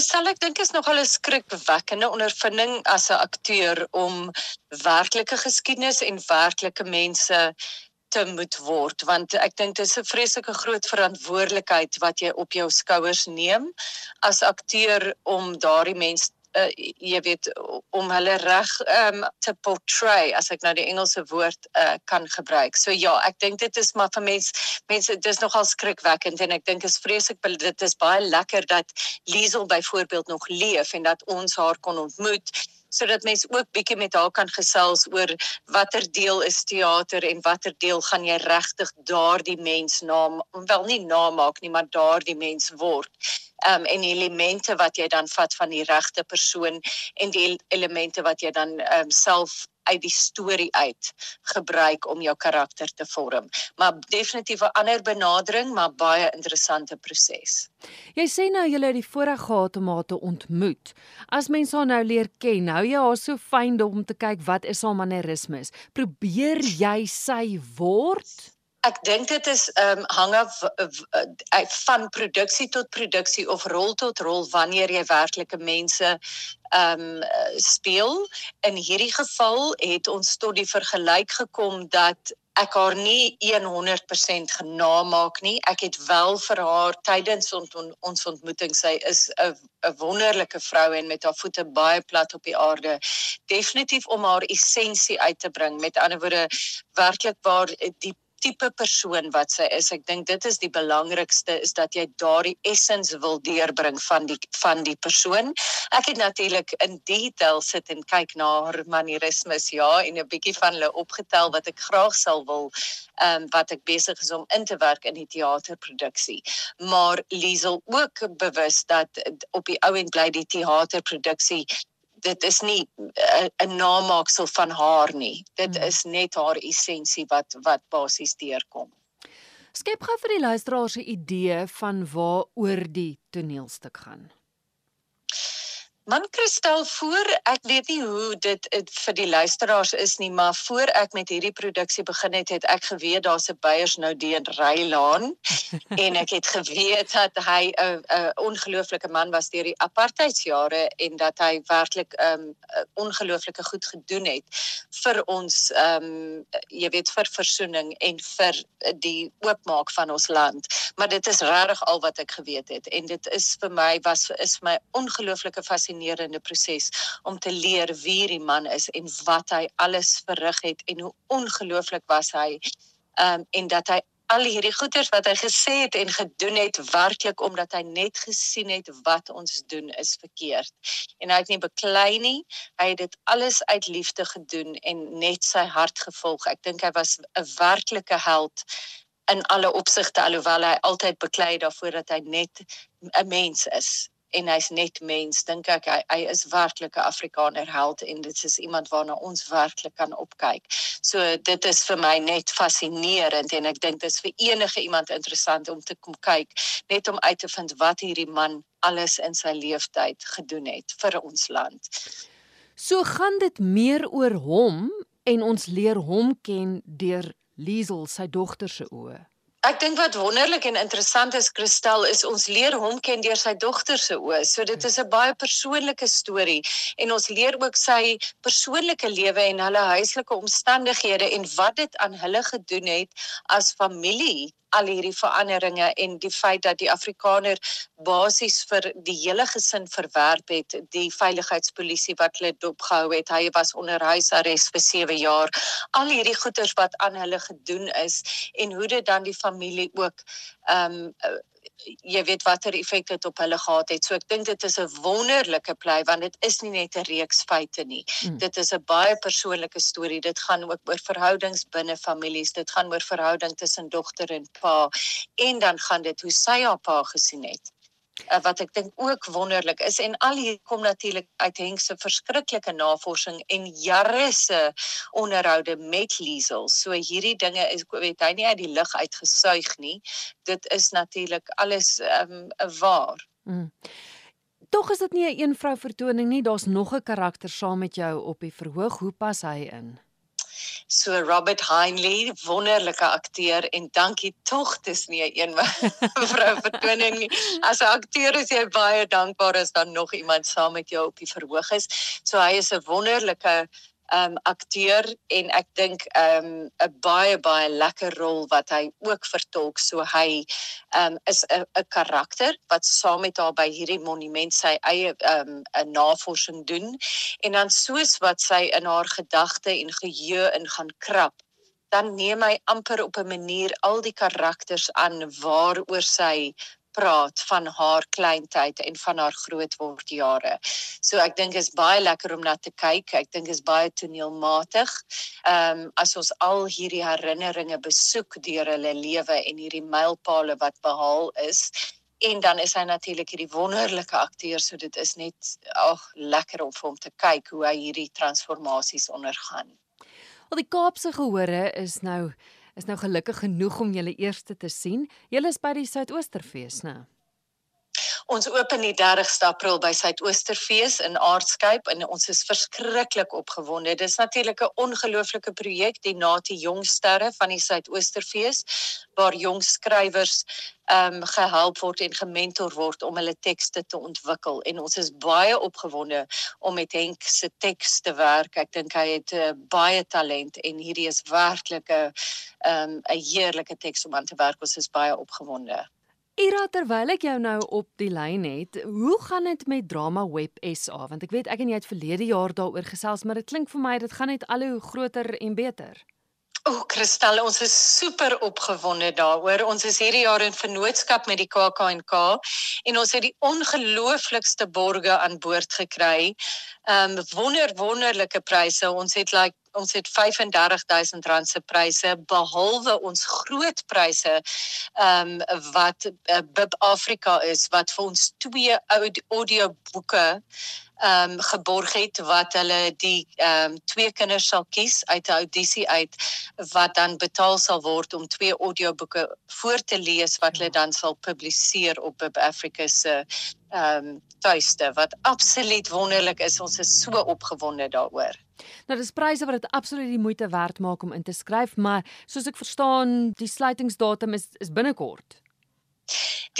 Kristel, ek dink is nogal 'n skrikwekkende ondervinding as 'n akteur om werklike geskiedenis en werklike mense te moet word want ek dink dit is 'n vreeslike groot verantwoordelikheid wat jy op jou skouers neem as akteur om daardie mense uh, jy weet om hulle reg um, te portray as ek nou die Engelse woord uh, kan gebruik. So ja, ek dink dit is maar vir mense mense dis nogal skrikwekkend en ek dink is vreeslik dit is baie lekker dat Liesel byvoorbeeld nog leef en dat ons haar kon ontmoet sodat mense ook bietjie met haar kan gesels oor watter deel is teater en watter deel gaan jy regtig daardie mens naam wel nie namaak nie maar daardie mens word. Um en elemente wat jy dan vat van die regte persoon en die elemente wat jy dan um self uit die storie uit gebruik om jou karakter te vorm. Maar definitief 'n ander benadering, maar baie interessante proses. Jy sê nou jy het die voorreg gehad om haar te ontmoet. As mense haar nou leer ken, nou jy haar so fyn om te kyk wat is haar mannerismes. Probeer jy sy word? Ek dink dit is ehm um, hang af van produksie tot produksie of rol tot rol wanneer jy werklike mense ehm um, speel. In hierdie geval het ons tot die vergelyk gekom dat ek haar nie 100% genaamaak nie. Ek het wel vir haar tydens ont, on, ons ontmoeting sy is 'n 'n wonderlike vrou en met haar voete baie plat op die aarde. Definitief om haar essensie uit te bring. Met ander woorde werklik waar die tipe persoon wat sy is. Ek dink dit is die belangrikste is dat jy daardie essens wil deurbring van die van die persoon. Ek het natuurlik in detail sit en kyk na haar manierismes ja en 'n bietjie van hulle opgetel wat ek graag sal wil ehm um, wat ek besig is om in te werk in die teaterproduksie. Maar Liesel ook bewus dat op die ou end bly die teaterproduksie dit is nie eh, 'n namaaksel van haar nie. Dit hmm. is net haar essensie wat wat basies deurkom. Skep gou vir die luisteraars 'n idee van waaroor die toneelstuk gaan. Man Kristel voor ek weet nie hoe dit vir die luisteraars is nie maar voor ek met hierdie produksie begin het het ek geweet daar's 'n beiers nou in Rylaan. En ek het geweet dat hy 'n 'n ongelooflike man was deur die apartheidsjare en dat hy werklik 'n um, ongelooflike goed gedoen het vir ons ehm um, jy weet vir versoening en vir die oopmaak van ons land. Maar dit is regtig al wat ek geweet het en dit is vir my was is my ongelooflike fascinasie fascinerende proses om te leer wie die man is en wat hy alles verrig het en hoe ongelooflik was hy um, en dat hy al hierdie goeders wat hy gesê het en gedoen het werklik omdat hy net gesien het wat ons doen is verkeerd. En hy het nie beklei nie hy het dit alles uit liefde gedoen en net sy hart gevolg. Ek dink hy was 'n werklike held in alle opsigte alhoewel hy altyd beklei daarvoor dat hy net 'n mens is en hy's net mens dink ek hy, hy is werklik 'n Afrikaner held en dit is iemand waarna ons werklik kan opkyk. So dit is vir my net fascinerend en ek dink dit is vir enige iemand interessant om te kom kyk net om uit te vind wat hierdie man alles in sy lewenstyd gedoen het vir ons land. So gaan dit meer oor hom en ons leer hom ken deur Liesel sy dogter se oë. Ek dink wat wonderlik en interessant is Kristel is ons leer hom ken deur sy dogter se oë. So dit is 'n baie persoonlike storie en ons leer ook sy persoonlike lewe en hulle huislike omstandighede en wat dit aan hulle gedoen het as familie al hierdie veranderinge en die feit dat die Afrikaner basies vir die hele gesin verwerp het, die veiligheidspolisie wat hulle dopgehou het, hy was onder huisarrest vir 7 jaar. Al hierdie goeters wat aan hulle gedoen is en hoe dit dan die familie ook ehm um, jy weet watter effek dit op hulle gehad het. So ek dink dit is 'n wonderlike plei want dit is nie net 'n reeks feite nie. Mm. Dit is 'n baie persoonlike storie. Dit gaan ook oor verhoudings binne families. Dit gaan oor verhouding tussen dogter en pa en dan gaan dit hoe sy haar pa gesien het uh, wat ek dink ook wonderlik is en al hier kom natuurlik uit Henk se verskriklike navorsing en jare se onderhoude met Liesel. So hierdie dinge is weet hy nie uit die lug uitgesuig nie. Dit is natuurlik alles ehm um, waar. Mm. Tog is dit nie 'n een vrou vertoning nie. Daar's nog 'n karakter saam met jou op die verhoog. Hoe pas hy in? So Robert Heinley, wonderlike akteur en dankie tog dis nie 'n een vrou vertoning nie. As 'n akteur is jy baie dankbaar as dan nog iemand saam met jou op die verhoog is. So hy is 'n wonderlike um akteur en ek dink um 'n baie baie lekker rol wat hy ook vertolk. So hy um is 'n 'n karakter wat saam met haar by hierdie monument sy eie um 'n navorsing doen en dan soos wat sy in haar gedagte en geheue in gaan krap dan neem hy amper op 'n manier al die karakters aan waaroor sy praat van haar kleintyd en van haar grootword jare. So ek dink is baie lekker om na te kyk. Ek dink is baie toneelmatig. Ehm um, as ons al hierdie herinneringe besoek deur hulle lewe en hierdie mylpale wat behaal is en dan is hy natuurlik hierdie wonderlike akteur so dit is net ag lekker om vir hom te kyk hoe hy hierdie transformasies ondergaan. Al die Kaapse gehore is nou is nou gelukkig genoeg om julle eerste te sien. Julle is by die Suidoosterfees, né? Ons open die 30ste April by Suidoosterfees in Aardskyp en ons is verskriklik opgewonde. Dit is natuurlik 'n ongelooflike projek, die Nati Jong Sterre van die Suidoosterfees waar jong skrywers ehm um, gehelp word en gementor word om hulle tekste te ontwikkel en ons is baie opgewonde om met Henk se teks te werk. Ek dink hy het uh, baie talent en hierdie is werklik 'n ehm 'n heerlike teks om aan te werk. Ons is baie opgewonde. Ira, terwyl ek jou nou op die lyn het, hoe gaan dit met Drama Web SA? Want ek weet ek en jy het verlede jaar daaroor gesels, maar dit klink vir my dit gaan net al hoe groter en beter. O, Kristal, ons is super opgewonde daaroor. Ons is hierdie jaar in vennootskap met die KAK&K en ons het die ongelooflikste borge aan boord gekry. Ehm um, wonder wonderlike pryse. Ons het like ons het R35000 se pryse behalwe ons groot pryse ehm um, wat uh, Bib Afrika is wat vir ons twee audioboeke ehm um, geborg het wat hulle die ehm um, twee kinders sal kies uit 'n audisie uit wat dan betaal sal word om twee audioboeke voor te lees wat hulle dan sal publiseer op Bib Africa se ehm um, tuiste wat absoluut wonderlik is ons is so opgewonde daaroor. Nou dis pryse wat dit absoluut die moeite werd maak om in te skryf, maar soos ek verstaan, die sluitingsdatum is is binnekort.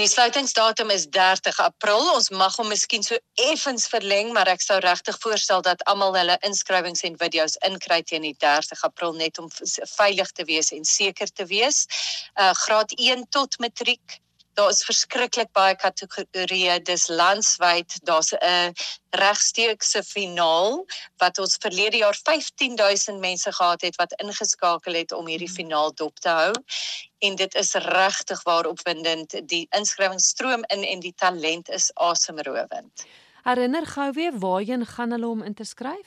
Die sluitingsdatum is 30 April. Ons mag hom miskien so effens verleng, maar ek sou regtig voorstel dat almal hulle inskrywings en video's inkry teen die 30 April net om veilig te wees en seker te wees. Uh graad 1 tot matriek daar is verskriklik baie kategorieë. Dis landwyd. Daar's 'n regsteekse finaal wat ons verlede jaar 15000 mense gehad het wat ingeskakel het om hierdie finaal dop te hou. En dit is regtig waar opwindend die inskrywingsstroom in en die talent is asemrowend. Herinner gou weer waarheen gaan hulle om in te skryf?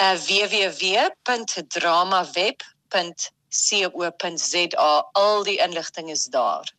Uh, www.dramaweb.co.za al die inligting is daar